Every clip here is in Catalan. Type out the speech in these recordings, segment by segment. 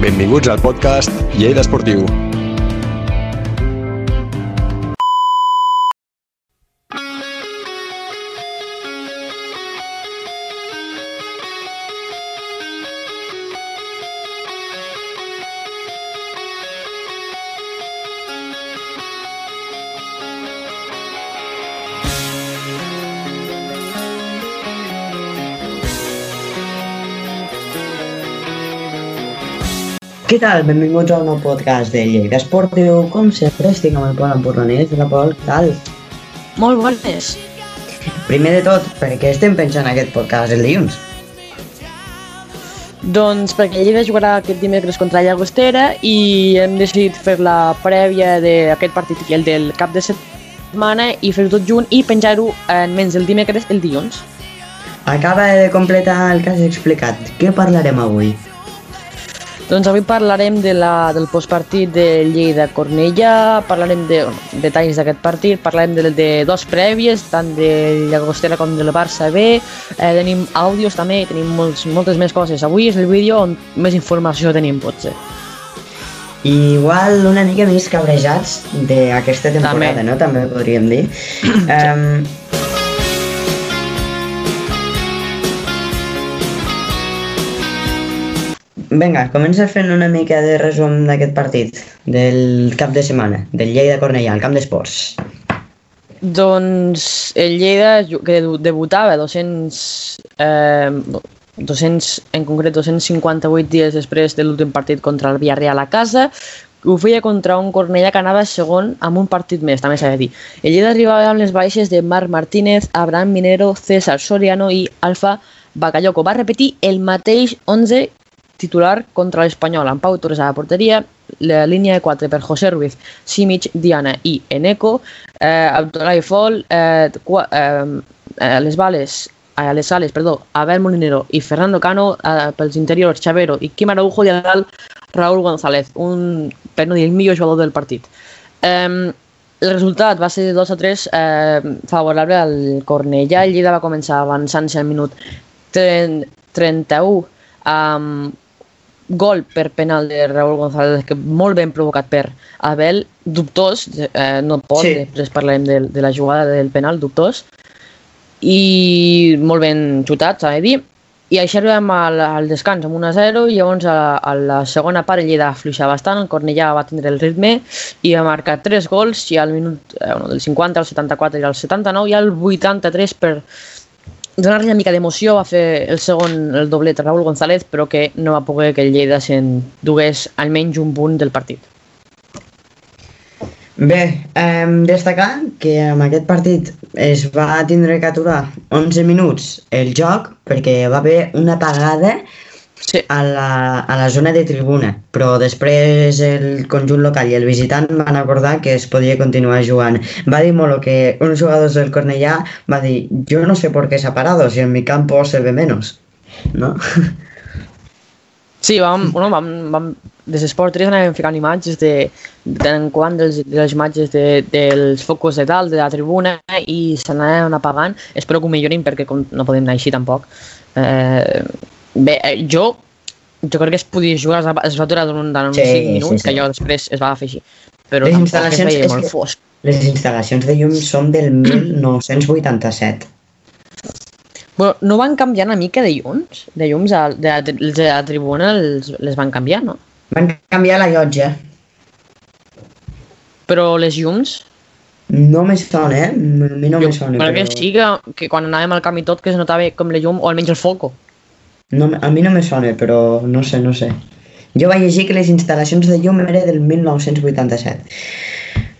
Benvinguts al podcast Lleida Esportiu. Què tal? Benvinguts a un nou podcast de Lleida Esportiu. Com sempre, estic amb el Pol Empordanès. Hola, Pol, què tal? Molt bones. Primer de tot, per què estem pensant aquest podcast el dilluns? Doncs perquè Lleida jugarà aquest dimecres contra Llagostera i hem decidit fer la prèvia d'aquest partit i el del cap de setmana i fer-ho tot junt i penjar-ho en menys el dimecres el dilluns. Acaba de completar el que has explicat. Què parlarem avui? Doncs avui parlarem de la, del postpartit de Lleida-Cornellà, parlarem de bueno, detalls d'aquest partit, parlarem de, de dos prèvies, tant de Llagostera com del Barça B, eh, tenim àudios també, tenim molts, moltes més coses. Avui és el vídeo on més informació tenim, potser. I igual una mica més cabrejats d'aquesta temporada, També. no? També podríem dir. um, Vinga, comença fent una mica de resum d'aquest partit, del cap de setmana, del Lleida-Cornellà, al camp d'esports. Doncs el Lleida, que debu- debutava 200, eh, 200, en concret 258 dies després de l'últim partit contra el Villarreal a casa, ho feia contra un Cornellà que anava segon amb un partit més, també s'ha de dir. El Lleida arribava amb les baixes de Marc Martínez, Abraham Minero, César Soriano i Alfa Bacalloco. Va repetir el mateix 11 titular contra l'Espanyol, amb Pau Torres a la porteria, la línia de 4 per José Ruiz, Simic, Diana i Eneco, eh, Abdoulaye Fol, eh, eh, les bales a les ales, perdó, Abel Molinero i Fernando Cano, eh, pels interiors Xavero i Quim Araujo i a dalt Raúl González, un, per no dir el millor jugador del partit. Eh, el resultat va ser de 2 a 3 eh, favorable al Cornellà. El Lleida va començar avançant-se al minut 30, 31 amb gol per penal de Raúl González, que molt ben provocat per Abel, dubtós, eh, no pot, Sí. després parlarem de, de la jugada del penal, dubtós, i molt ben xutat, s'ha de dir, i així arribem al, al descans amb 1 a 0 i llavors a, a la segona part el Lleida afluixar bastant, el Cornellà va tindre el ritme i va marcar 3 gols i al minut eh, bueno, del 50 al 74 i al 79 i al 83 per donar-li una mica d'emoció va fer el segon, el doblet Raúl González però que no va poder que el Lleida se'n dugués almenys un punt del partit. Bé, eh, destacar que amb aquest partit es va tindre que aturar 11 minuts el joc perquè va haver una apagada Sí, a la, a la zona de tribuna, però després el conjunt local i el visitant van acordar que es podia continuar jugant. Va dir Molo que uns jugadors del Cornellà va dir jo no sé por qué se ha parado, si en mi campo se ve menos, no? sí vam, bueno, vam, vam, des d'Esport 3 anàvem ficant imatges de, de tant en quant dels, de les imatges de, dels focus de dalt, de la tribuna, i s'anaven apagant. Espero que ho millorin perquè com no podem anar així tampoc. Eh, bé, eh, jo jo crec que es podia jugar, es va, es va durant, durant uns Sí, 5 sí, minuts, sí. que allò després es va afegir. Però Les instal·lacions és molt fosc. Les instal·lacions de llum són del 1987. Bueno, no van canviar una mica de llums? De llums a, de, de, de la tribuna els, les van canviar, no? Van canviar la llotja. Però les llums, No me sona, eh? A mi no me sona, perquè però... sí que, que quan anàvem al camp i tot que es notava com la llum, o almenys el foco. No, a mi no me sona, però no sé, no sé. Jo vaig llegir que les instal·lacions de llum eren del 1987.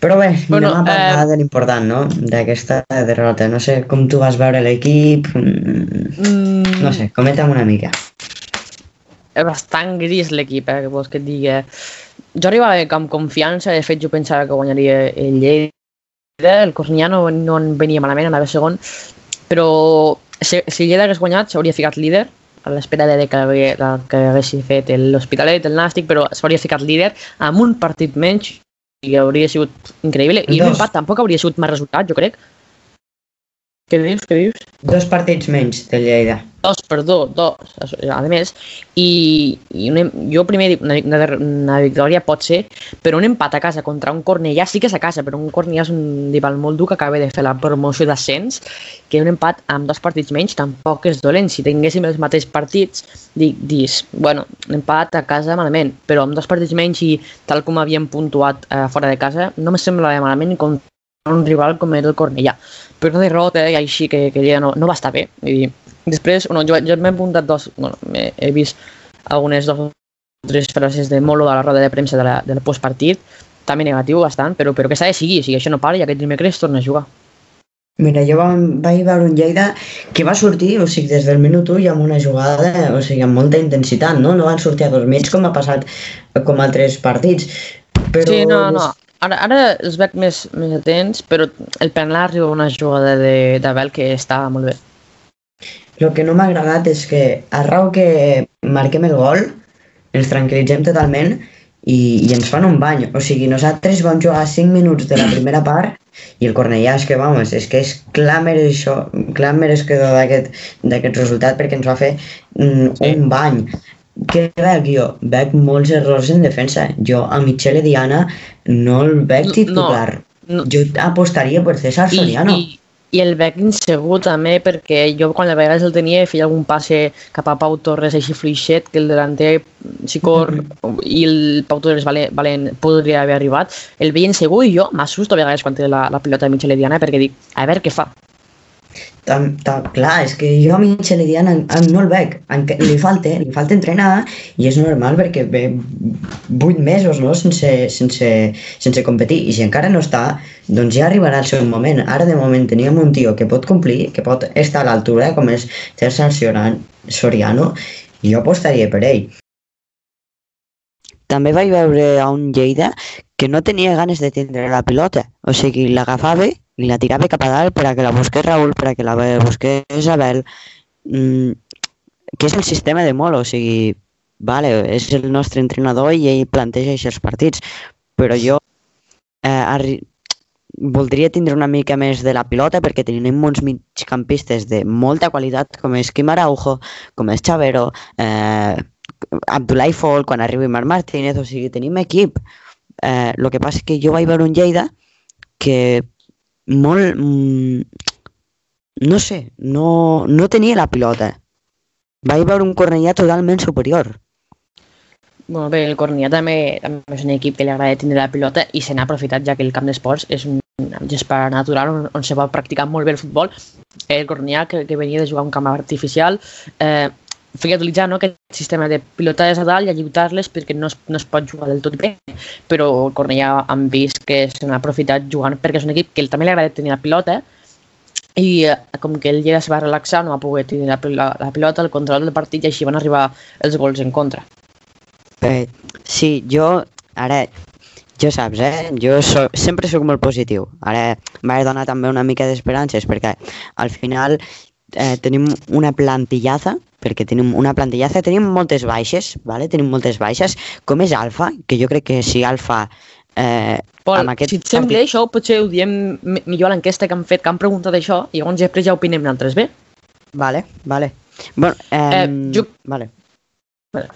Però bé, Bueno, anem a parlar eh, de l'important, no? D'aquesta derrota. No sé com tu vas veure l'equip... mm, Mm, No sé, comenta'm una mica. És bastant gris l'equip, eh, que vols que et digui. Jo arribava amb confiança, de fet jo pensava que guanyaria el Lleida, el Cornellà no, no en venia malament, anava segon, però si, si Lleida hagués guanyat s'hauria ficat líder, a l'espera de que, hagué- que haguessi fet l'Hospitalet, el Nàstic, però s'hauria ficat líder amb un partit menys i hauria sigut increïble. I Dos. l'empat tampoc hauria sigut més resultat, jo crec. Què dius? Què dius? Dos partits menys del Lleida. Dos, perdó, dos, a més, i, i una, jo primer dic, una, una, una victòria pot ser, però un empat a casa contra un Cornellà sí que és a casa, però un Cornellà és un rival molt dur que acaba de fer la promoció d'ascens, que un empat amb dos partits menys tampoc és dolent. Si tinguéssim els mateixos partits, dic, dis, bueno, un empat a casa malament, però amb dos partits menys i tal com havíem puntuat eh, fora de casa, no me sembla malament contra un rival com era el Cornellà. Però una derrota i així que, que ja no, no va estar bé. I després, bueno, jo, jo m'he apuntat dos, bueno, he vist algunes dos tres frases de Molo de la roda de premsa de la, del postpartit, també negatiu bastant, però, però que s'ha de seguir, o sigui, això no para i aquest dimecres torna a jugar. Mira, jo vaig veure un Lleida que va sortir, o sigui, des del minut 1 i amb una jugada, o sigui, amb molta intensitat, no? No van sortir a dos mig com ha passat com altres partits. Però... Sí, no, no. Ara, ara els veig més, més atents, però el penal arriba una jugada d'Abel que estava molt bé. El que no m'ha agradat és que a raó que marquem el gol, ens tranquil·litzem totalment i, i ens fan un bany. O sigui, nosaltres vam jugar 5 minuts de la primera part i el Cornellà és que, vamos, és que és clar això, clar merescador d'aquest resultat perquè ens va fer mm, sí. un bany. Què veig jo? Veig molts errors en defensa. Jo a Michele Diana no el veig titular. No, no. Jo apostaria per César Soriano. I, i, i el veig insegur també perquè jo quan a vegades el tenia feia algun passe cap a Pau Torres així fluixet que el delanter si cor mm -hmm. i el Pau Torres valent, valent podria haver arribat el veia insegur i jo m'assusto a vegades quan té la, la pilota de Michel Ediana perquè dic a veure què fa Tam, tam, clar, és que jo a Michel Ediana no el veig, li falta, li falta entrenar i és normal perquè ve 8 mesos no? sense, sense, sense competir i si encara no està, doncs ja arribarà el seu moment. Ara de moment teníem un tio que pot complir, que pot estar a l'altura com és César Soriano i jo apostaria per ell. També vaig veure a un Lleida que no tenia ganes de tindre la pilota, o sigui, l'agafava i la tirava cap a dalt per a que la busqués Raül, per a que la busqués Abel, mm, que és el sistema de Molo, o sigui, vale, és el nostre entrenador i ell planteja aquests partits, però jo eh, voldria tindre una mica més de la pilota perquè tenim uns migcampistes de molta qualitat com és Quim Araujo, com és Chavero, eh, Abdullah Fall, quan arribi Marc Martínez, o sigui, tenim equip. Eh, el que passa és que jo vaig veure un Lleida que molt... Mm, no sé, no, no tenia la pilota. Vaig veure un Cornellà totalment superior. Bueno, bé, el Cornellà també, també és un equip que li agrada tindre la pilota i se n'ha aprofitat ja que el camp d'esports és un gespa natural on, on se va practicar molt bé el futbol. El Cornellà, que, que venia de jugar un camp artificial, eh, feia utilitzar no, aquest sistema de pilotades a dalt i alliutar-les perquè no es, no es pot jugar del tot bé, però el Cornellà han vist que se n'ha aprofitat jugant perquè és un equip que també li agrada tenir la pilota i eh, com que el Lleida es va relaxar no va poder tenir la, la, la pilota, el control del partit i així van arribar els gols en contra. Eh, sí, jo ara jo saps, eh? Jo so, sempre sóc molt positiu. Ara m'ha donat també una mica d'esperances perquè al final eh, tenim una plantillaza, perquè tenim una plantillaza, tenim moltes baixes, vale? tenim moltes baixes, com és Alfa, que jo crec que si Alfa Eh, Pol, aquest si et sembla partit... això, potser ho diem millor a l'enquesta que han fet, que han preguntat això, i llavors després ja opinem nosaltres, bé? Vale, vale. Bueno, eh, eh, jo... vale. vale.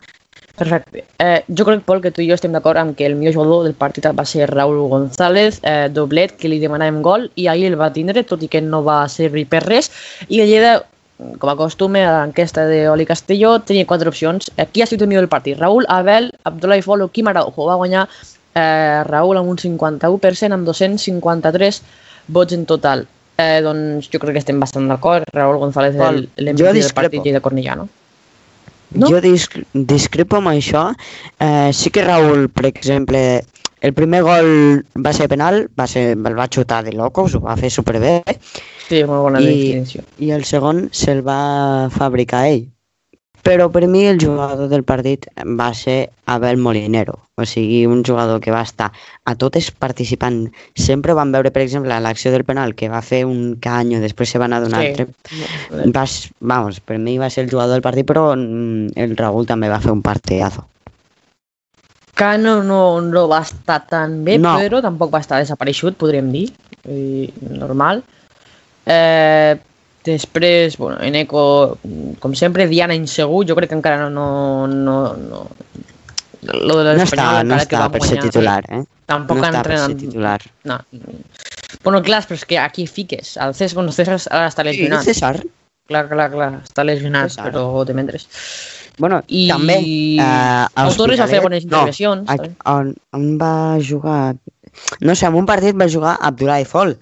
Perfecte. Eh, jo crec, Pol, que tu i jo estem d'acord amb que el millor jugador del partit va ser Raúl González, eh, doblet, que li demanàvem gol, i ahir el va tindre, tot i que no va servir per res, i el Lleida, com acostuma a l'enquesta d'Oli Castelló, tenia quatre opcions. Eh, qui ha sigut el millor del partit? Raúl, Abel, Abdullah Folo, Quim Araujo. Va guanyar eh, Raúl amb un 51%, amb 253 vots en total. Eh, doncs jo crec que estem bastant d'acord. Raúl González l'MVP del partit i de Cornellà, no? No? Jo disc discrepo amb això. Eh, sí que Raül, per exemple, el primer gol va ser penal, va ser, el va xutar de locos, ho va fer superbé. Sí, molt bona I. I el segon se'l va fabricar ell. Però per mi el jugador del partit va ser Abel Molinero, o sigui, un jugador que va estar a totes participant. Sempre van veure, per exemple, l'acció del penal, que va fer un canyo, després se va anar d'un sí. altre. Vas, vamos, per mi va ser el jugador del partit, però mm, el Raúl també va fer un partidazo. Cano no, no va estar tan bé, no. però tampoc va estar desapareixut, podríem dir. I, normal. Eh, Després, bueno, Eneco, com sempre, Diana insegur, jo crec que encara no... no, no, no lo de no està, no està per ser titular, eh? Tampoc no està per ser titular. No. Bueno, clar, però és que aquí fiques. El César, bueno, César ara està lesionat. Sí, César. Clar, clar, clar. Està lesionat, César. però de mentres. Bueno, I també... Eh, el Torres va fer bones no, intervencions. a- on, on va jugar... No sé, en un partit va jugar Abdoulaye Fall,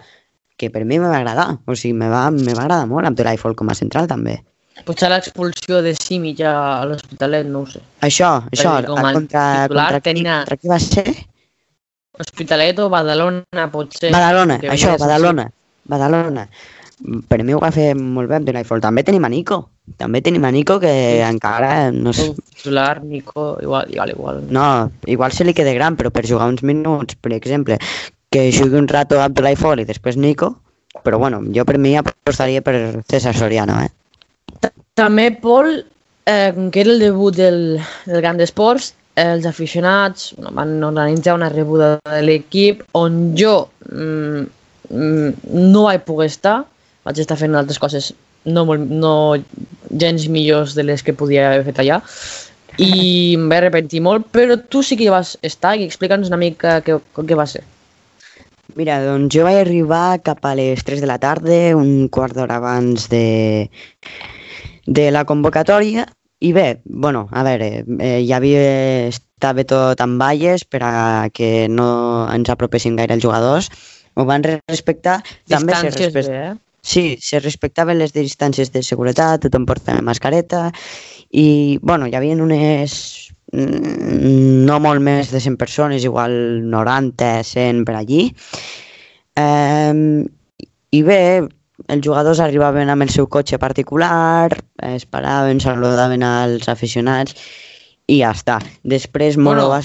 que per mi me va agradar. O sigui, me va, me va agradar molt Abdoulaye Fall com a central, també. Potser l'expulsió de Simi ja a l'Hospitalet, no ho sé. Això, això, dir, com a contra, titular contra, tenia- contra qui va ser? Hospitalet o Badalona, potser. Badalona, això, Badalona. Badalona. Per mi ho va fer molt bé Abdoulaye Fall. També tenim a Nico. També tenim a Nico que Sí. encara... No, sé, titular, Nico, igual, igual, igual. no, igual se li queda gran, però per jugar uns minuts, per exemple, que jugui un rato Abdoulaye Fall i després Nico, però bueno, jo per mi apostaria per César Soriano, eh? També, Pol, eh, com que era el debut del, del Camp d'Esports, eh, els aficionats bueno, van organitzar una rebuda de l'equip on jo mm, mm, no vaig poder estar, vaig estar fent altres coses no, no gens millors de les que podia haver fet allà i em vaig arrepentir molt, però tu sí que hi vas estar i explica'ns una mica què, què va ser. Mira, doncs jo vaig arribar cap a les 3 de la tarda, un quart d'hora abans de, de la convocatòria, i bé, bueno, a veure, eh, ja havia, estava tot amb valles per a que no ens apropessin gaire els jugadors, ho van respectar, també se Distàncies bé, eh? Sí, se respectaven les distàncies de seguretat, tothom portava mascareta i, bueno, hi havia unes mm, no molt més de 100 persones, igual 90, 100 per allí. Eh, I bé, els jugadors arribaven amb el seu cotxe particular, es paraven, saludaven als aficionats i ja està. Després Molo Bueno, va,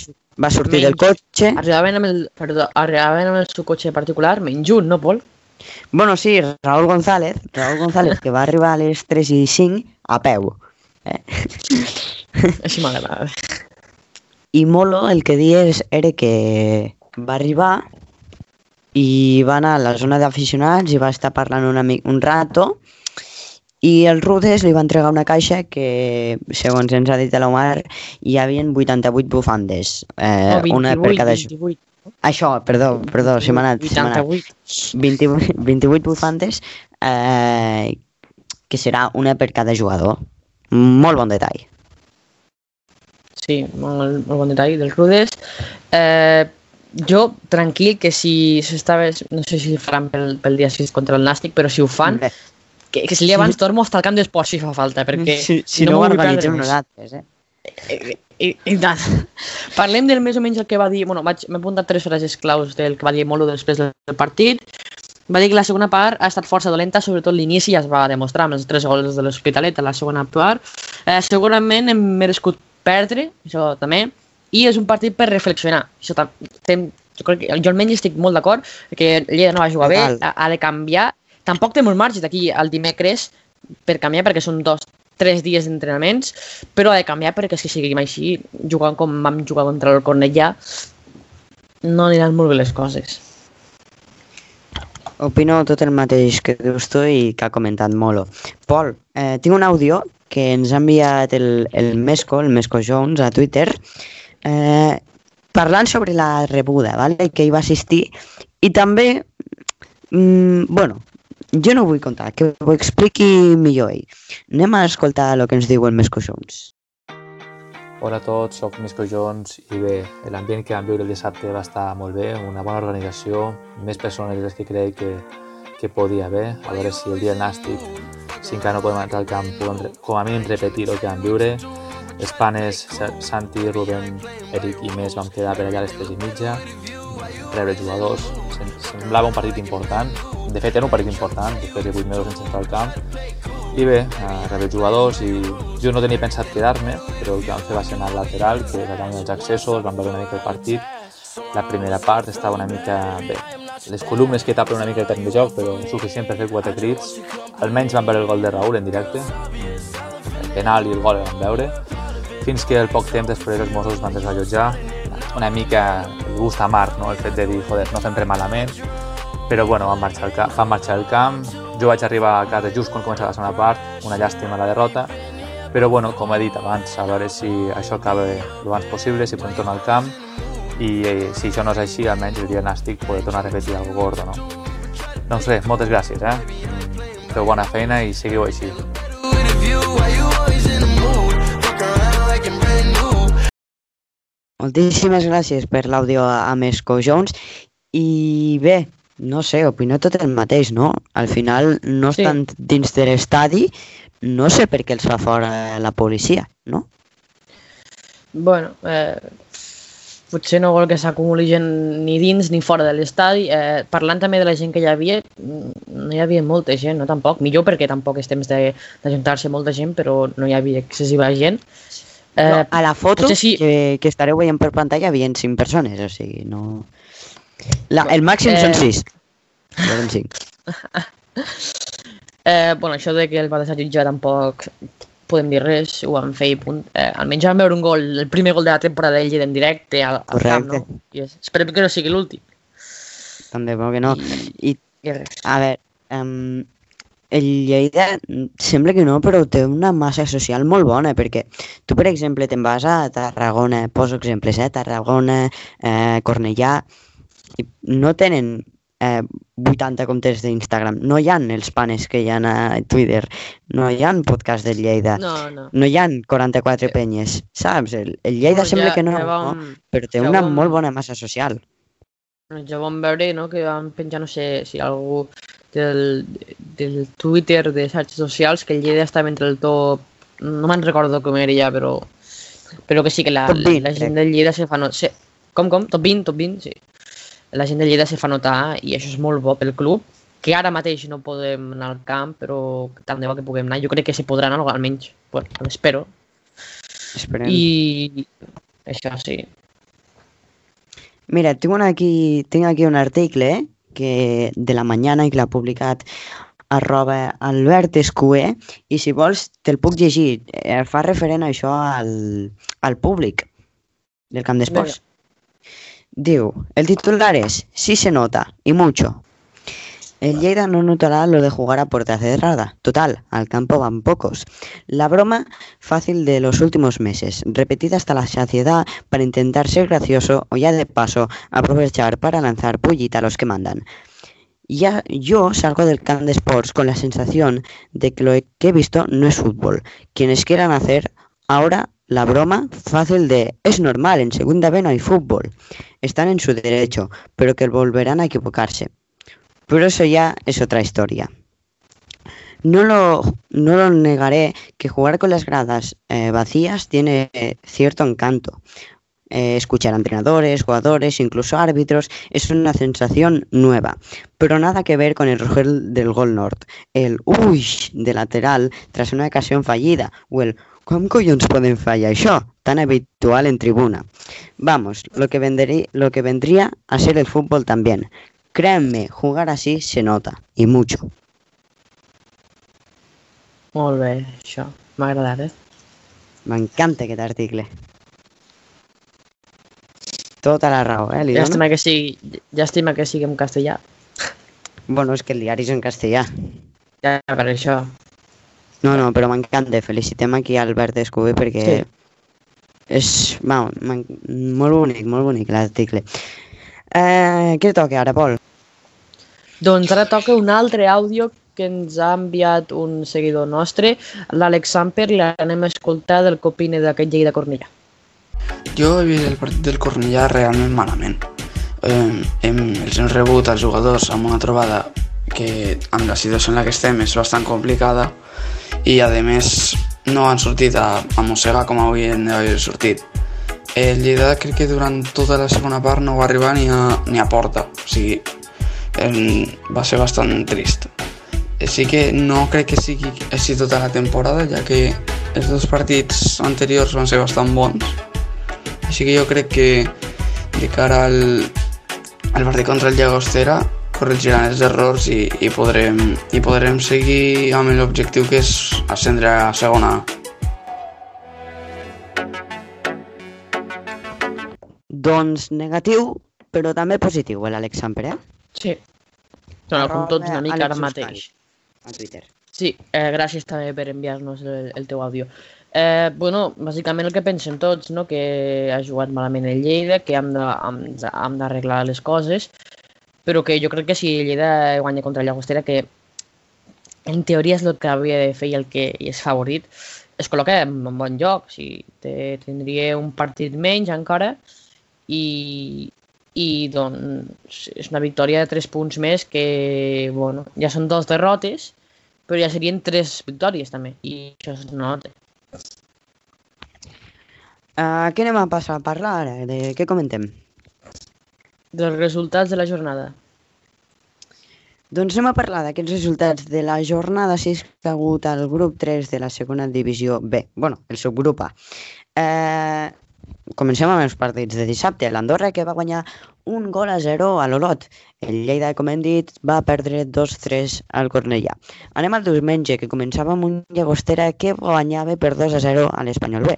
va sortir del menys. cotxe. Arribaven amb el, perdó, arribaven amb el seu cotxe particular, menys un, no, Pol? Bueno, sí, Raúl González, Raúl González, que va arribar a les 3 i 5 a peu. Eh? Així m'agrada. I Molo el que dies era que va arribar i va anar a la zona d'aficionats i va estar parlant una, mi- un rato i els Rudes li va entregar una caixa que, segons ens ha dit l'Omar, hi havia 88 bufandes. Eh, no, 28, una per cada... ju- 28. Això, perdó, perdó, se m'ha anat. se m'ha anat. 88. 28, 28 bufandes, eh, que serà una per cada jugador. Molt bon detall. Sí, molt, molt bon detall dels Rudes. Eh, jo, tranquil, que si s'estava... No sé si ho faran pel, pel dia 6 contra el Nàstic, però si ho fan, Bé, que, que si li abans torno hasta el camp d'esports si fa falta, perquè si, si no, m'ho ho organitzem nosaltres, eh? I, i, tant. Parlem del més o menys el que va dir... Bueno, vaig- m'he apuntat tres frases claus del que va dir Molo després del, partit. Va dir que la segona part ha estat força dolenta, sobretot l'inici ja es va demostrar amb els tres gols de l'Hospitalet a la segona part. Eh, segurament hem merescut perdre, això també, i és un partit per reflexionar. Això tam- tem, jo, crec que, jo almenys estic molt d'acord que Lleida no va jugar bé, ha, ha de canviar. Tampoc té molt marge d'aquí al dimecres per canviar perquè són dos, tres dies d'entrenaments, però ha de canviar perquè si seguim així, jugant com vam jugar contra el Cornellà, no aniran molt bé les coses. Opino tot el mateix que dius tu i que ha comentat Molo. Pol, eh, tinc un àudio que ens ha enviat el, el Mesco, el Mesco Jones, a Twitter, eh, parlant sobre la rebuda, ¿vale? que hi va assistir, i també, mm, bueno, jo no vull contar, que ho expliqui millor ell. Anem a escoltar el que ens diu el Mesco Jones. Hola a tots, soc Misco Jones i bé, l'ambient que vam viure el dissabte va estar molt bé, una bona organització, més persones les que crec que, que podia haver, a veure si el dia nàstic, si encara no podem entrar al camp, podem com a mínim repetir el que vam viure. Els panes, Sa- Santi, Rubén, Eric i més vam quedar per allà a les 3 i mitja, rebre jugadors, Sem- semblava un partit important, de fet era un partit important, després de 8 mesos sense entrar al camp, i bé, eh, rebre jugadors i jo no tenia pensat quedar-me, però el que vam fer va ser anar al lateral, que va tenir els accessos, vam veure una mica el partit. La primera part estava una mica bé. Les columnes que tapen una mica el terme de joc, però suficient per fer quatre crits. Almenys vam veure el gol de Raúl en directe. El penal i el gol el veure. Fins que al poc temps després els Mossos van desallotjar. Una mica el gust amarg, no? el fet de dir, joder, no fem res malament, però bueno, van marxar camp, van marxar al camp, Jo vaig arribar a casa just quan començava la segona part, una llàstima la derrota, però bueno, com he dit abans, a veure si això acaba el abans possible, si podem tornar al camp i eh, si això no és així, almenys el dia nàstic poder tornar a repetir algo gordo, no? Doncs res, moltes gràcies, eh? Feu bona feina i seguiu així. Moltíssimes gràcies per l'àudio a Mesco Jones i bé, no sé, opino tot el mateix, no? Al final no Sí. estan dins de l'estadi, no sé per què els fa fora la policia, no? Bueno, eh, potser no vol que s'acumuli gent ni dins ni fora de l'estadi. Eh, parlant també de la gent que hi havia, no hi havia molta gent, no tampoc. Millor perquè tampoc és temps de- d'ajuntar-se molta gent, però no hi havia excessiva gent. Eh, no, a la foto sí. que, que estareu veient per pantalla havien 5 persones, o sigui, no... La, el màxim Eh, són 6. Eren 5. Eh, bueno, això de que el va desallotjar tampoc podem dir res, ho vam fer i punt. Eh, almenys vam veure un gol, el primer gol de la temporada del Lleida en directe al, al camp, no? I és, esperem que no sigui l'últim. Tant de bo que no. I, I res. a veure, um, el Lleida sembla que no, però té una massa social molt bona, perquè tu, per exemple, te'n vas a Tarragona, poso exemples, eh? Tarragona, eh, Cornellà, i no tenen eh, 80 comptes d'Instagram, no hi han els panes que hi ha a Twitter, no hi han podcast del Lleida, no, No, no. no hi han 44 penyes, saps? El, el Lleida No, sembla ja- que no, ja no, vam- però té ja una vam- molt bona massa social. Ja vam veure no, que van penjar, no sé, si algú del, del Twitter de xarxes socials, que el Lleida estava entre el top... No me'n recordo com era ja, però, però que sí que la, Top 20, la gent del Lleida se fa notar... Sí. Com, com? Top 20, top 20, sí. La gent del Lleida se fa notar i això és molt bo pel club, que ara mateix no podem anar al camp, però tant de bo que puguem anar. Jo crec que se podrà anar, almenys. Bueno, espero. Esperem. I això sí. Mira, tinc, una aquí, tinc aquí un article eh, que de la mañana i que l'ha publicat arroba Albert Escuer i si vols te'l puc llegir. Eh, fa referent a això al, al públic del camp d'esports. Diu, el titular es Sí se nota, y mucho. El Lleida no notará lo de jugar a puerta cerrada. Total, al campo van pocos. La broma fácil de los últimos meses, repetida hasta la saciedad para intentar ser gracioso o ya de paso aprovechar para lanzar pullita a los que mandan. Ya yo salgo del camp de sports con la sensación de que lo que he visto no es fútbol. Quienes quieran hacer ahora la broma fácil de es normal, en segunda B no hay fútbol. Están en su derecho, pero que volverán a equivocarse. Pero eso ya es otra historia. No lo, no lo negaré que jugar con las gradas eh, vacías tiene eh, cierto encanto. Eh, escuchar a entrenadores, jugadores, incluso árbitros, es una sensación nueva, pero nada que ver con el rugir del gol nord, el uy de lateral tras una ocasión fallida, o el ¿cómo collons pueden fallar això? Tan habitual en tribuna. Vamos, lo que, vendrí- lo que vendría a ser el fútbol también. Créanme, jugar así se nota, y mucho. Molt bé, això. M'ha agradat, eh? M'encanta aquest article. Tota la raó, eh? Li dono? Llàstima que sigui, llàstima que sigui en castellà. Bueno, és que el diari és en castellà. Ja, per això. No, no, però m'encanta. Felicitem aquí a Albert Escobé perquè Sí. és va, molt bonic, molt bonic l'article. Eh, què toca ara, Pol? Doncs ara toca un altre àudio que ens ha enviat un seguidor nostre, l'Àlex Samper, i l'anem a escoltar del que opina d'aquest Lleida Cornellà. Jo he vist el partit del Cornellà realment malament. Eh, hem, els hem rebut als jugadors amb una trobada que amb la situació en la que estem és bastant complicada i a més no han sortit a, a mossegar com haurien d'haver sortit. El Lleida crec que durant tota la segona part no va arribar ni a, ni a porta, o sigui, eh, va ser bastant trist. Sí que no crec que sigui així tota la temporada, ja que els dos partits anteriors van ser bastant bons així que jo crec que de cara al, al partit contra el Llagostera corregiran els errors i, i, podrem, i podrem seguir amb l'objectiu que és ascendre a segona A. Doncs negatiu, però també positiu, l'Àlex Samper, eh? Sí. Són tots una mica ara mateix. a Twitter. Sí, eh, gràcies també per enviar-nos el, el teu àudio. Eh, bueno, bàsicament el que pensem tots, no? que ha jugat malament el Lleida, que hem de- hem de- hem d'arreglar les coses, però que jo crec que si Lleida guanya contra Llagostera, que en teoria és el que havia de fer i el que és favorit, es col·loca en un bon lloc. O sigui, té, tindria un partit menys encara i, i doncs és una victòria de 3 punts més que, bueno, ja són dos derrotes, però ja serien tres victòries també, i això es nota. Uh, què anem a passar a parlar ara? De què comentem? Dels resultats de la jornada. Doncs anem a parlar d'aquests resultats de la jornada 6 que ha hagut al grup 3 de la segona divisió B. bueno, el subgrup A. Eh, comencem amb els partits de dissabte. L'Andorra que va guanyar un gol a 0 a l'Olot. El Lleida, com hem dit, va perdre 2-3 al Cornellà. Anem al diumenge, que començava amb un Llagostera que guanyava per 2 a 0 a l'Espanyol B.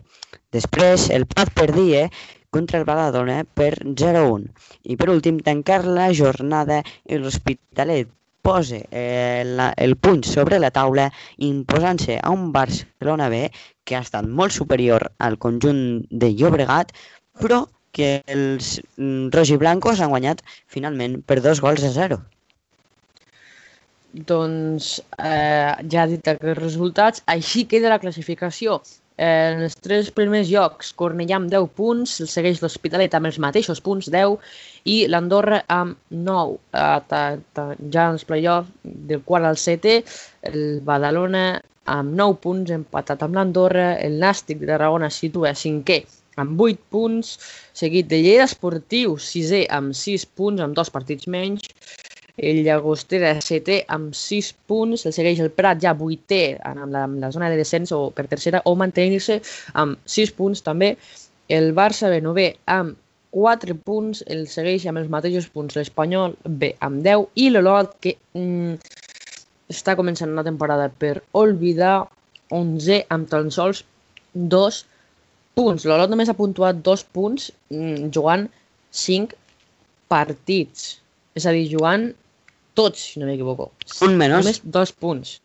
Després, el Prat perdia contra el Badalona per 0-1. I per últim, tancar la jornada i l'Hospitalet posa eh, la, el puny sobre la taula imposant-se a un Barcelona B que ha estat molt superior al conjunt de Llobregat, però que els mm, rojiblancos han guanyat finalment per dos gols a zero. Doncs eh, ja dit aquests resultats, així queda la classificació. Eh, en els tres primers llocs, Cornellà amb 10 punts, el segueix l'Hospitalet amb els mateixos punts, 10, i l'Andorra amb 9. Eh, ta, ja en els play-offs, del quart al setè, el Badalona amb 9 punts, empatat amb l'Andorra, el Nàstic de es situa cinquè amb 8 punts, seguit de Lleida Esportiu, sisè amb 6 punts, amb dos partits menys, el Llagostera setè amb 6 punts, el segueix el Prat ja vuitè amb la, amb la zona de descens o per tercera o mantenir-se amb 6 punts també, el Barça B novè amb 4 punts, el segueix amb els mateixos punts l'Espanyol B amb 10 i l'Olot que mm, està començant una temporada per oblidar 11 amb tan sols 2 punts. L'Olot només ha puntuat 2 punts mm, jugant 5 partits. És a dir, jugant tots, si no m'equivoco. Un menys. Només dos punts.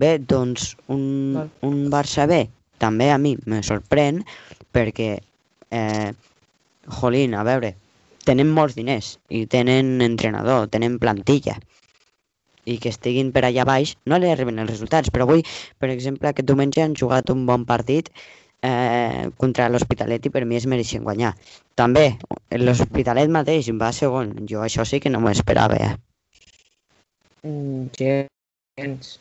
Bé, doncs un, Val. un Barça B també a mi me sorprèn perquè, eh, jolín, a veure, tenen molts diners i tenen entrenador, tenen plantilla i que estiguin per allà baix no li arriben els resultats, però avui, per exemple, aquest diumenge han jugat un bon partit eh, contra l'Hospitalet i per mi es mereixen guanyar. També, l'Hospitalet mateix va segon, jo això sí que no m'ho esperava, eh? Gens.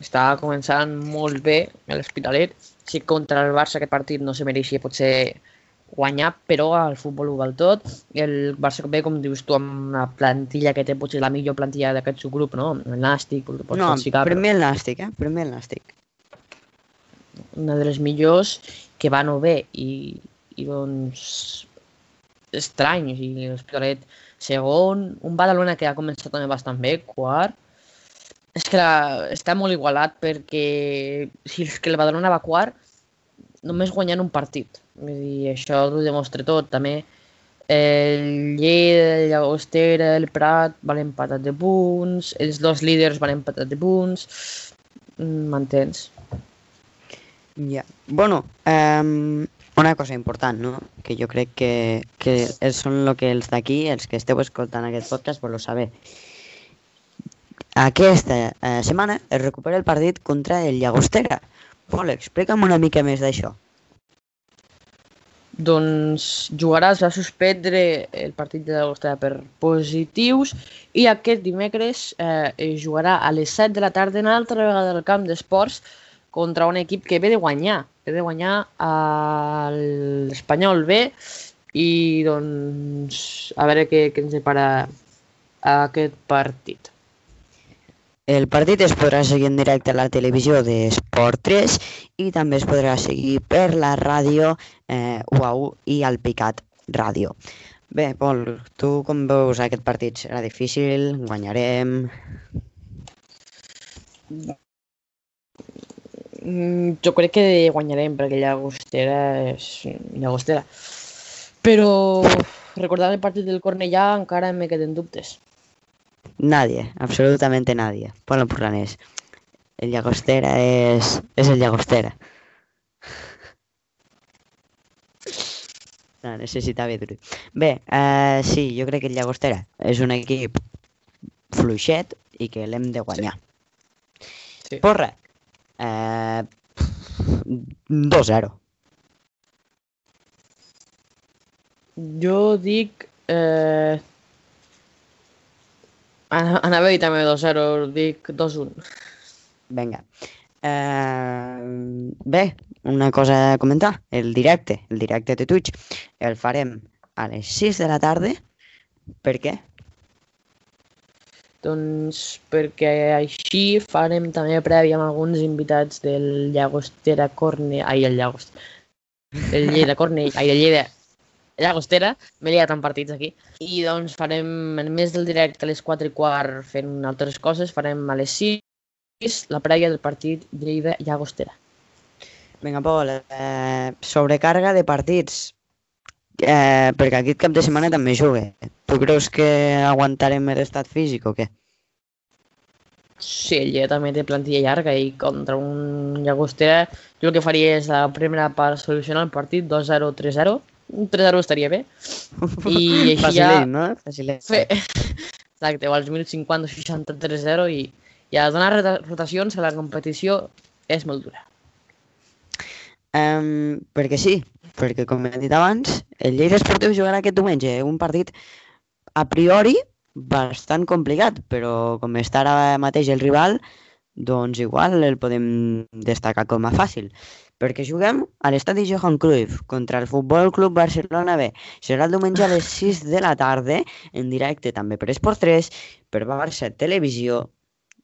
Estava començant molt bé l'Hospitalet. Sí contra el Barça aquest partit no se mereixia potser guanyar, però al futbol ho val tot. El Barça B, com dius tu, amb una plantilla que té potser la millor plantilla d'aquest subgrup, no? El Nàstic, pots No, classificar, per però el Nàstic, eh? Mi el Nàstic. una de les millors que va no bé i, i doncs estrany, o sigui, l'Hospitalet segon, un Badalona que ha començat també bastant bé, quart, és que la, està molt igualat perquè si és que el Badalona va quart, només guanyant un partit. Vull dir, això ho demostra tot. També el Lleida, el Llagostera, el Prat van empatat de punts, els dos líders van empatat de punts, Mm, m'entens? Ja. Bueno, um, una cosa important, no? Que jo crec que, que és- són el que els d'aquí, els que esteu escoltant aquest podcast, voleu saber. Aquesta eh, setmana es recupera el partit contra el Llagostera. Pol, explica'm una mica més d'això. Doncs jugarà, es va suspendre el partit de l'Agostera per positius i aquest dimecres eh, jugarà a les 7 de la tarda una altra vegada al camp d'esports contra un equip que ve de guanyar, ve de guanyar a l'Espanyol B i doncs a veure què, què ens depara aquest partit. El partit es podrà seguir en directe a la televisió d'Esport 3 i també es podrà seguir per la ràdio eh, UAU i al Picat Ràdio. Bé, Pol, tu com veus aquest partit? Serà difícil? Guanyarem? Mm, jo crec que guanyarem perquè Llagostera és Llagostera. Però recordant el partit del Cornellà encara me queden dubtes. Nadie, absolutamente nadie. Ponlo por la NES. El Llagostera és, és el Llagostera. No, necessitava dir-ho. Bé, uh, sí, jo crec que el Llagostera és un equip fluixet i que l'hem de guanyar. Sí. Porra, uh, 2-0. Jo dic... Eh... Ana- Anava a dir també 2-0, dic 2-1. Vinga. Uh, bé, una cosa a comentar. El directe, el directe de Twitch, el farem a les 6 de la tarda. Per què? Doncs perquè així farem també prèvia amb alguns invitats del Llagostera Corne... Ai, el Llagostera. El Lleida Cornell... Ai, el Lleida... Llagostera. M'he liat amb partits aquí. I doncs farem, en més del directe a les 4 i quart fent altres coses, farem a les 6 la prèvia del partit Lleida-Llagostera. Vinga, Pol, eh, sobrecàrrega de partits. Eh, perquè aquest cap de setmana també jugue. Tu creus que aguantarem l'estat físic o què? Sí, el Lleida també té plantilla llarga i contra un Llagostera jo el que faria és la primera part solucionar el partit 2-0, 3-0. Un 3-0 estaria bé. I així ja... Facilet, no? Facilet. Fer... Exacte, o als minuts 50 60 3-0 i, i a donar rota- rotacions a la competició és molt dura. Um, perquè sí, perquè com he dit abans, el Lleida Esportiu jugarà aquest diumenge, un partit a priori bastant complicat, però com està ara mateix el rival, doncs igual el podem destacar com a fàcil. Perquè juguem a l'estadi Johan Cruyff contra el Futbol Club Barcelona B. Serà el diumenge a les 6 de la tarda, en directe també per Esport 3, per Barça Televisió,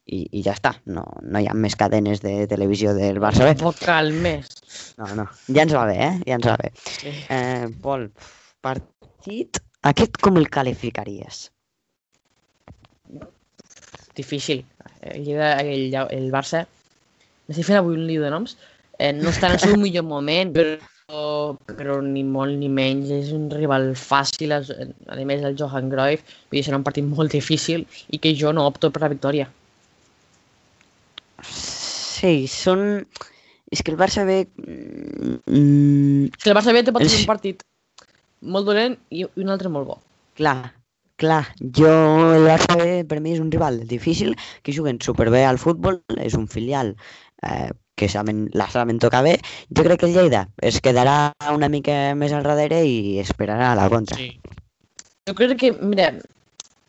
i, i ja està. No, no hi ha més cadenes de televisió del Barça B. Vocal més. No, no, ja ens va bé, eh? Ja ens va bé. Sí. Eh, Pol, partit, aquest com el qualificaries? Difícil. El, Lleida, el, Lla- el Barça, m'estic fent avui un lío de noms, eh, no està en el seu millor moment, però, però ni molt ni menys. És un rival fàcil, a més el Johan Cruyff, vull dir, serà un partit molt difícil i que jo no opto per la victòria. Sí, són... És que el Barça ve... Mm, el Barça B te pot El- fer un partit molt dolent i i un altre molt bo. clar, clar. Jo, el Barça B per mi és un rival difícil, que juguen superbé al futbol, és un filial eh, que saben, la saben tocar bé. Jo crec que el Lleida es quedarà una mica més al darrere i esperarà a la contra. Sí. Jo crec que, mira,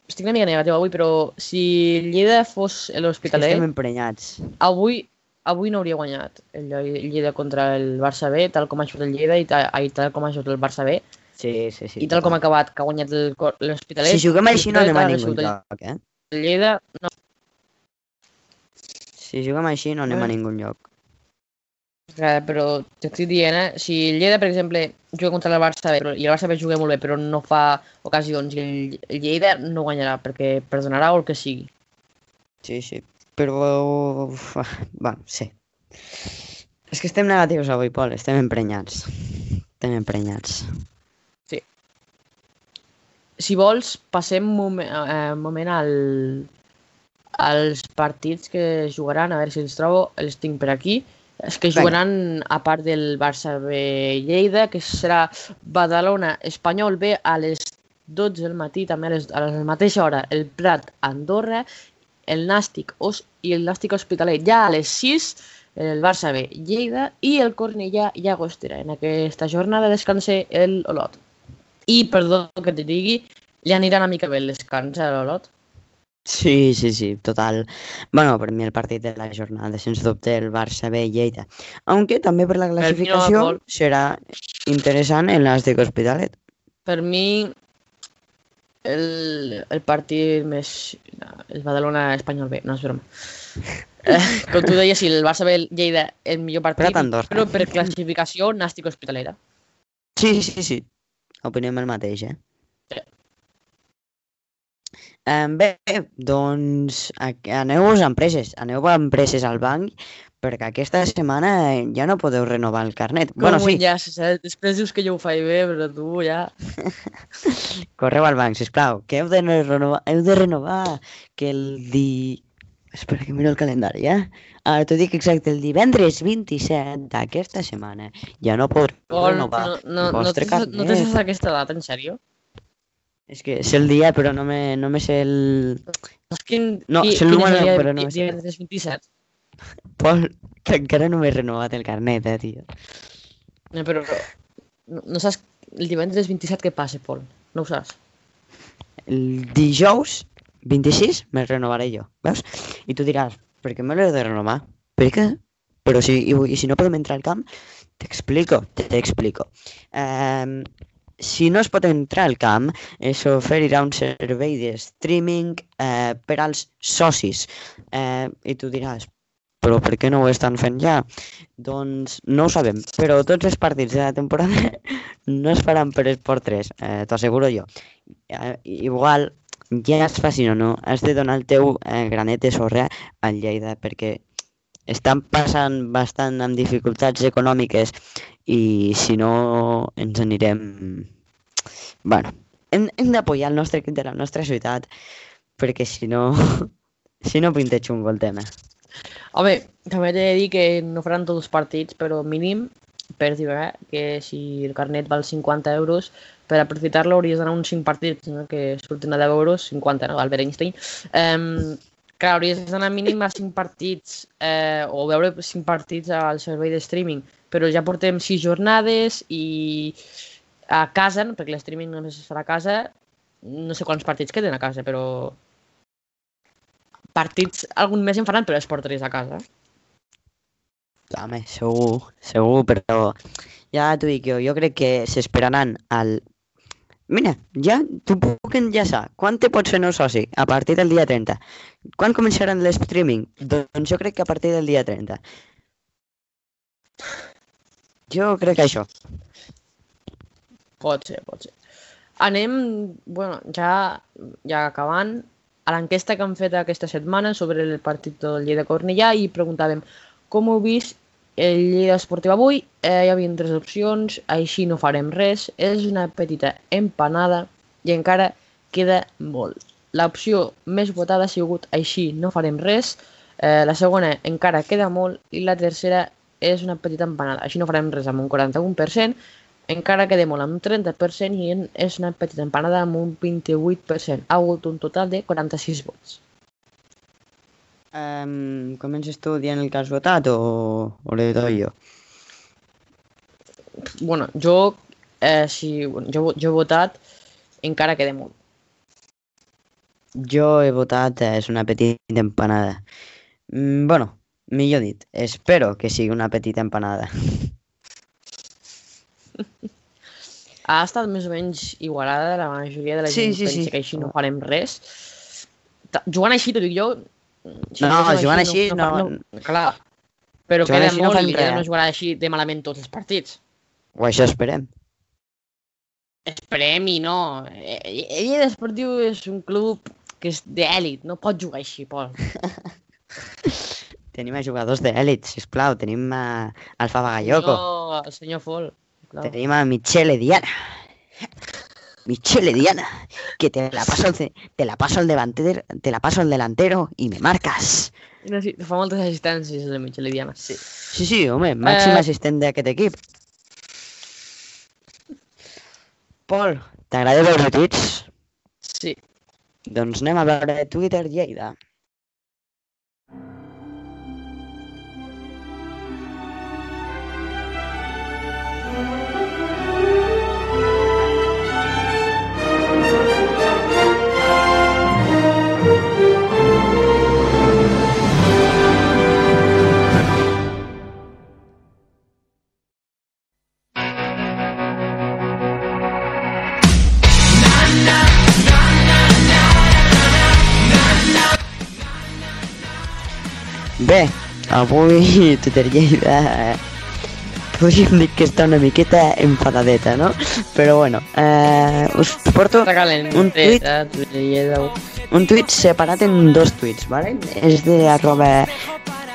estic una mica negatiu avui, però si Lleida fos l'Hospitalet, estem emprenyats. avui, avui no hauria guanyat el Lle- el Lleida contra el Barça B, tal com ha jugat el Lleida i tal, i tal com ha jugat el Barça B, Sí, sí, sí. i tal com ha acabat, que ha guanyat l'Hospitalet. Si juguem així no anem a ningú lloc, eh? El Lleida, no, Si juguem així no anem a Bueno. ningú lloc. Eh, però t'estic dient, eh? Si el Lleida, per exemple, juga contra el Barça B, però- i el Barça B juga molt bé, però no fa ocasions, i el, el Lleida no guanyarà, perquè perdonarà o el que sigui. Sí, sí. Però... uf, Bueno, sí. És que estem negatius avui, Pol. Estem emprenyats. Estem emprenyats. si vols, passem un moment, eh, moment al, als partits que jugaran, a veure si els trobo, els tinc per aquí. Els que jugaran a part del Barça B Lleida, que serà Badalona Espanyol B a les 12 del matí, també a, les, a la mateixa hora, el Prat Andorra, el Nàstic Os i el Nàstic Hospitalet ja a les 6, el Barça B Lleida i el Cornellà Llagostera. En aquesta jornada descanse el Olot. I, perdó que te digui, li anirà una mica bé el descans a l'Olot. Sí, sí, sí, total. Bueno, per mi el partit de la jornada, sens dubte, el Barça B Lleida. Aunque també per la mi no, classificació Pol. serà interessant el Nàstic Hospitalet. Per mi, el, el partit més... El Badalona Espanyol B, no és broma. Eh, com tu deies, si el Barça B Lleida el millor partit, Andorra. però per classificació Nàstic Hospitalera. Sí, sí, sí. Opinem el mateix, eh? Sí. Um, bé, doncs a- aneu-vos amb presses, aneu amb presses al banc perquè aquesta setmana ja no podeu renovar el carnet. Com bueno, sí, ja, eh? després dius que jo ho faig bé, però tu ja... correu al banc, sisplau, que heu de renovar, heu de renovar que el di... espera que miro el calendari, eh? Ara t'ho dic exacte, el divendres 27 d'aquesta setmana ja no podré Pol, renovar no, no, el no, vostre tens, no tens carnet. aquesta data, en sèrio? És que sé el dia, però no me, no me sé el... Quin, No, qui, sé el número, el dia, però no di- sé. divendres 27? Pol, que encara no m'he renovat el carnet, eh, tio. No, però no, no saps el divendres 27 què passa, Pol? No ho saps? El dijous 26 me renovaré jo, veus? I tu diràs, per què me l'he de renovar? Per què? Però si, i, i si no podem entrar al camp, t'explico, t'explico. Um, si no es pot entrar al camp, s'oferirà un servei de streaming eh, per als socis. Eh, I tu diràs, però per què no ho estan fent ja? Doncs no ho sabem, però tots els partits de la temporada no es faran per Esport 3, eh, t'ho asseguro jo. Eh, igual, ja es facin o no, has de donar el teu eh, granet de sorra al Lleida perquè estan passant bastant amb dificultats econòmiques i si no ens anirem... bueno, hem, hem d'apoyar el nostre equip de la nostra ciutat perquè si no, si no pinta xungo el tema. Home, també t'he de dir que no faran tots els partits, però mínim, per dir eh, que si el carnet val 50 euros, per aprofitar-lo hauries d'anar uns 5 partits, no? que surten a 10 euros, 50, no? Albert Einstein. Um, clar, hauries d'anar mínim a 5 partits, eh, o veure 5 partits al servei de streaming, però ja portem 6 jornades i a casa, perquè l'streaming només es farà a casa, no sé quants partits queden a casa, però partits algun mes en faran, però es portaries a casa. Home, segur, segur, però ja t'ho dic jo, jo crec que s'esperaran al... Mira, ja t'ho puc enllaçar. Quan te pots fer nou soci? A partir del dia 30. Quan començaran l'streaming? Doncs jo crec que a partir del dia 30. Jo crec que això. Pot ser, pot ser. Anem, bueno, ja, ja acabant, a l'enquesta que han fet aquesta setmana sobre el partit del Lleida Cornellà i preguntàvem com heu vist el Lleida Esportiu avui. Eh, hi havia tres opcions, així no farem res, és una petita empanada i encara queda molt. L'opció més votada ha sigut així no farem res, eh, la segona encara queda molt i la tercera és una petita empanada. Així no farem res amb un 41%, encara queda molt amb un 30% i és una petita empanada amb un 28%. Ha hagut un total de 46 vots. Um, comences tu dient el que has votat o, o l'he dit jo? bueno, jo, eh, si, bueno, jo, jo he votat, encara queda molt. Jo he votat, eh, és una petita empanada. Mm, bueno, millor dit, espero que sigui una petita empanada. Ha estat més o menys igualada, la majoria de la Sí, gent sí, pensa sí. que així no farem res. Jugant així, t'ho dic jo... si No, féssim jugant així fa- no- Clar, però Jugant queda no molt fem i res. no jugarà així de malament tots els partits. O això esperem. Esperem i no. Eh, El Lleida Esportiu és un club que és d'èlit, no pot jugar així, Pol. Tenim a jugadors d'èlit, sisplau. Tenim a Alfa Bagayoko. No, el senyor Fol. Tenim a Michele Diana. Michele Diana, que te la paso al, te la paso al delantero, te la paso al delantero y me marcas. No, sí, fa moltes assistències, el Michel Diana. Sí. Sí, sí, home, màxim Eh. assistent d'aquest equip. Pol, t'agrada veure tuits? Sí. Doncs anem a veure Twitter Lleida. Bé, avui Lleida eh, podríem dir que està una miqueta enfadadeta, no? Però bueno, eh, us porto Un tuit. eh, un tuit separat en dos tuits, ¿vale? És de arroba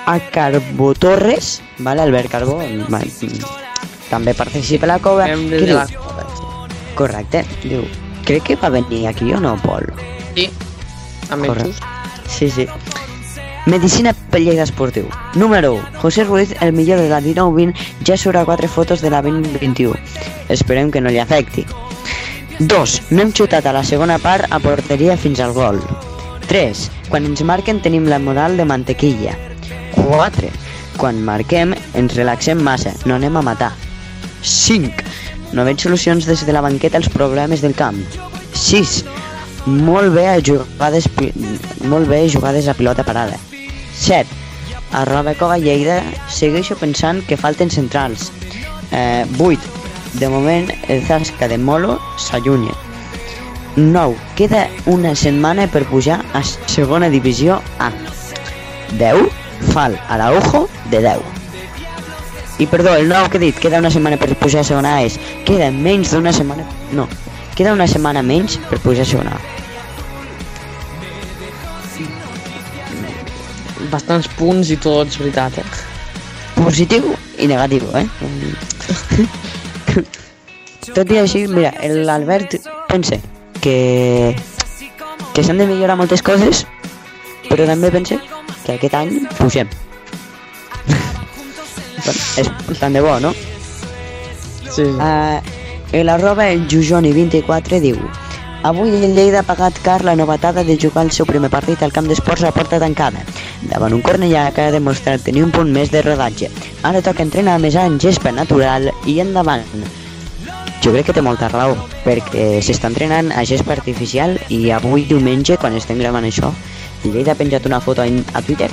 a Carbotorres, ¿vale? Albert Carbó, també participa a la cova. Des de la... correcte, diu, crec que va venir aquí o no, Pol? Sí. Amb Correcte. Sí, sí. Medicina pel Lleida Esportiu. Número 1. José Ruiz, el millor de la 19-20, ja surt a 4 fotos de la 2021. Esperem que no li afecti. 2. No hem xutat a la segona part a porteria fins al gol. 3. Quan ens marquen tenim la moral de mantequilla. 4. Quan marquem ens relaxem massa, no anem a matar. 5. No veig solucions des de la banqueta als problemes del camp. 6. Molt bé a jugades, molt bé jugades a pilota parada. 7. A Roda Cova Lleida segueixo pensant que falten centrals. Eh, 8. De moment el Zasca de Molo s'allunya. 9. Queda una setmana per pujar a segona divisió A. 10. Fal Araujo de 10. I perdó, el 9 que he dit, queda una setmana per pujar a segona A és, queda menys d'una setmana... No, queda una setmana menys per pujar a segona A. Bastants punts i tots, veritat, eh? Positiu i negatiu, eh? Tot i així, mira, l'Albert pensa que, que s'han de millorar moltes coses, però també pensa que aquest any pugem. és tant de bo, no? Sí. Uh, l'arroba el Jujoni24 diu Avui el Lleida ha pagat car la novetada de jugar el seu primer partit al camp d'esports a porta tancada, davant un Cornellà que ha demostrat tenir un punt més de rodatge. Ara toca entrenar més en gespa natural i endavant. Jo crec que té molta raó, perquè s'està entrenant a gespa artificial i avui diumenge, quan estem gravant això, el Lleida ha penjat una foto a, Twitter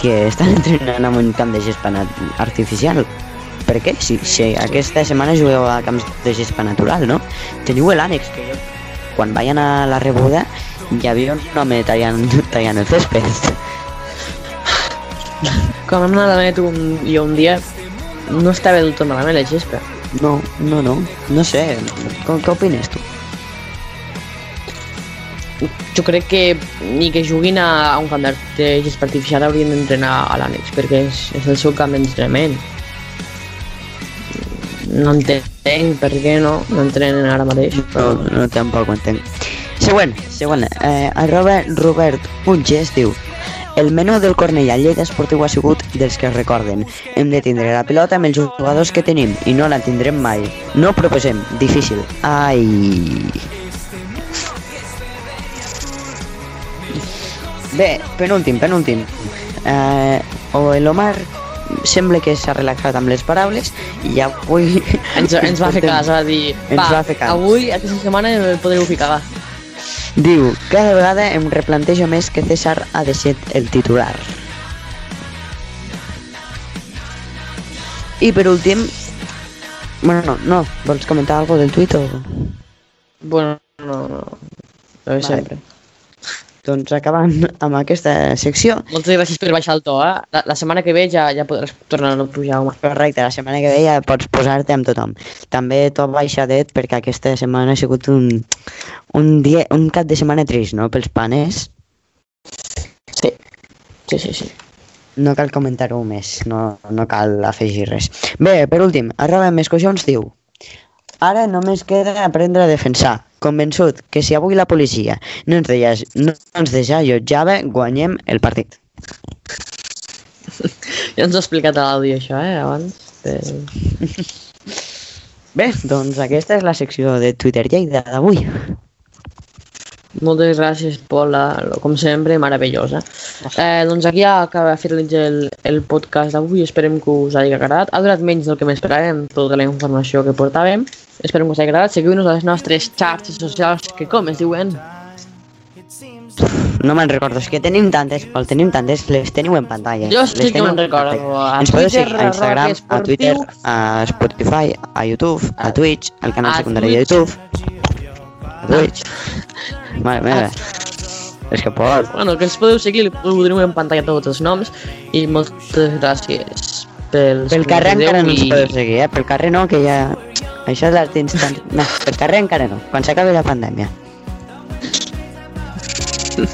que estan entrenant en un camp de gespa artificial. Per què? Si, si aquesta setmana jugueu a camps de gespa natural, no? Teniu l'ànex, que jo, quan vaig anar a la rebuda, hi havia un home tallant, tallant el césped. Quan vam anar a la net un, jo un dia, no estava del tot malament la gespa. No, no, no, no sé, com, què opines tu? Jo crec que ni que juguin a, a un camp de gespa artificial haurien d'entrenar a l'ànex, perquè és, és el seu camp d'entrenament. No entenc per què no, no entrenen ara mateix. No, no tampoc ho entenc. Següent, següent. Eh, arroba Robert Punges diu el menú del Cornellà Lleida Esportiu ha sigut dels que es recorden. Hem de tindre la pilota amb els jugadors que tenim i no la tindrem mai. No proposem, difícil. Ai... Bé, penúltim, penúltim. Eh, o l'Omar sembla que s'ha relaxat amb les paraules i avui... Ens, ens va fer cas, va dir, Ens va, va fer cas. avui, aquesta setmana, el podreu ficar, va. Diu, cada vegada em replantejo més que César ha de ser el titular. I per últim... Bueno, no, no, vols comentar alguna del tuit o...? Bueno, no, no, no de sempre. Doncs acabant amb aquesta secció, Moltes gràcies per baixar el to, eh? La, la setmana que ve ja, ja podràs tornar a pujar, home. correcte, la setmana que ve ja pots posar-te amb tothom. També tot baixadet perquè aquesta setmana ha sigut un, un, dia, un cap de setmana trist, no?, pels panes. Sí, sí, sí, sí. No cal comentar-ho més, no, no cal afegir res. Bé, per últim, arroba més coixons diu Ara només queda aprendre a defensar. Convençut que si avui la policia no ens, deia, no ens desallotjava, guanyem el partit. Ja ens ho ha explicat a l'àudio, això, eh, abans. De... Bé, doncs aquesta és la secció de Twitter Lleida d'avui. Moltes gràcies, Pola, com sempre, meravellosa. Eh, doncs aquí ja acaba finalitza el, el podcast d'avui, esperem que us hagi agradat. Ha durat menys del que m'esperàvem, tota la informació que portàvem. Esperem que us hagi agradat. Seguiu-nos a les nostres xarxes socials, que com es diuen? No me'n recordo, és que tenim tantes, Pol, tenim tantes, les teniu en pantalla. Jo sí les que me'n en recordo. A Ens podeu seguir a Instagram, a Twitter, a Spotify, a YouTube, a Twitch, al canal secundari de. YouTube. Twitch. Mare meva. És que Pol, Bueno, que ens podeu seguir, ho teniu en pantalla tots els noms i moltes gràcies pels pel carrer encara no ens podeu seguir, eh? Pel carrer no, que ja... Això és l'art instant... No, pel carrer encara no, quan s'acabi la pandèmia.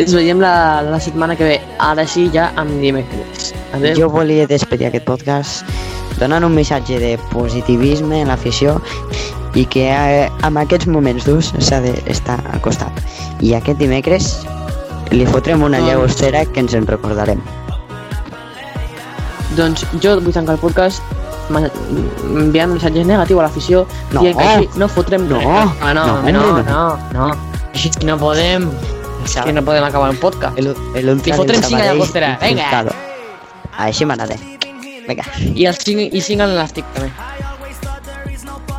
Ens veiem la, la setmana que ve. Ara sí, ja amb dimecres. Adéu. Jo volia despedir aquest podcast donant un missatge de positivisme en l'afició i que eh, en aquests moments durs s'ha d'estar al costat. I aquest dimecres li fotrem una llagostera que ens en recordarem. Doncs jo vull tancar el podcast enviant missatges negatius a l'afició No. dient que així no fotrem No. res. Ah, no, No, no, no, no. no. Així no podem. És que no podem acabar el podcast. El, el Li fotrem cinc a llagostera, vinga. Així m'agrada. Vinga. I el 5 i 5 en l'elàstic també.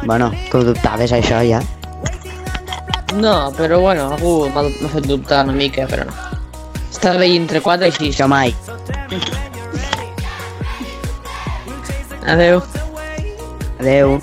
Bueno, que ho dubtaves això ja. No, però bueno, algú m'ha fet dubtar una mica, però no. Està bé entre 4 i 6. Jo mai. Adeu. Adeu.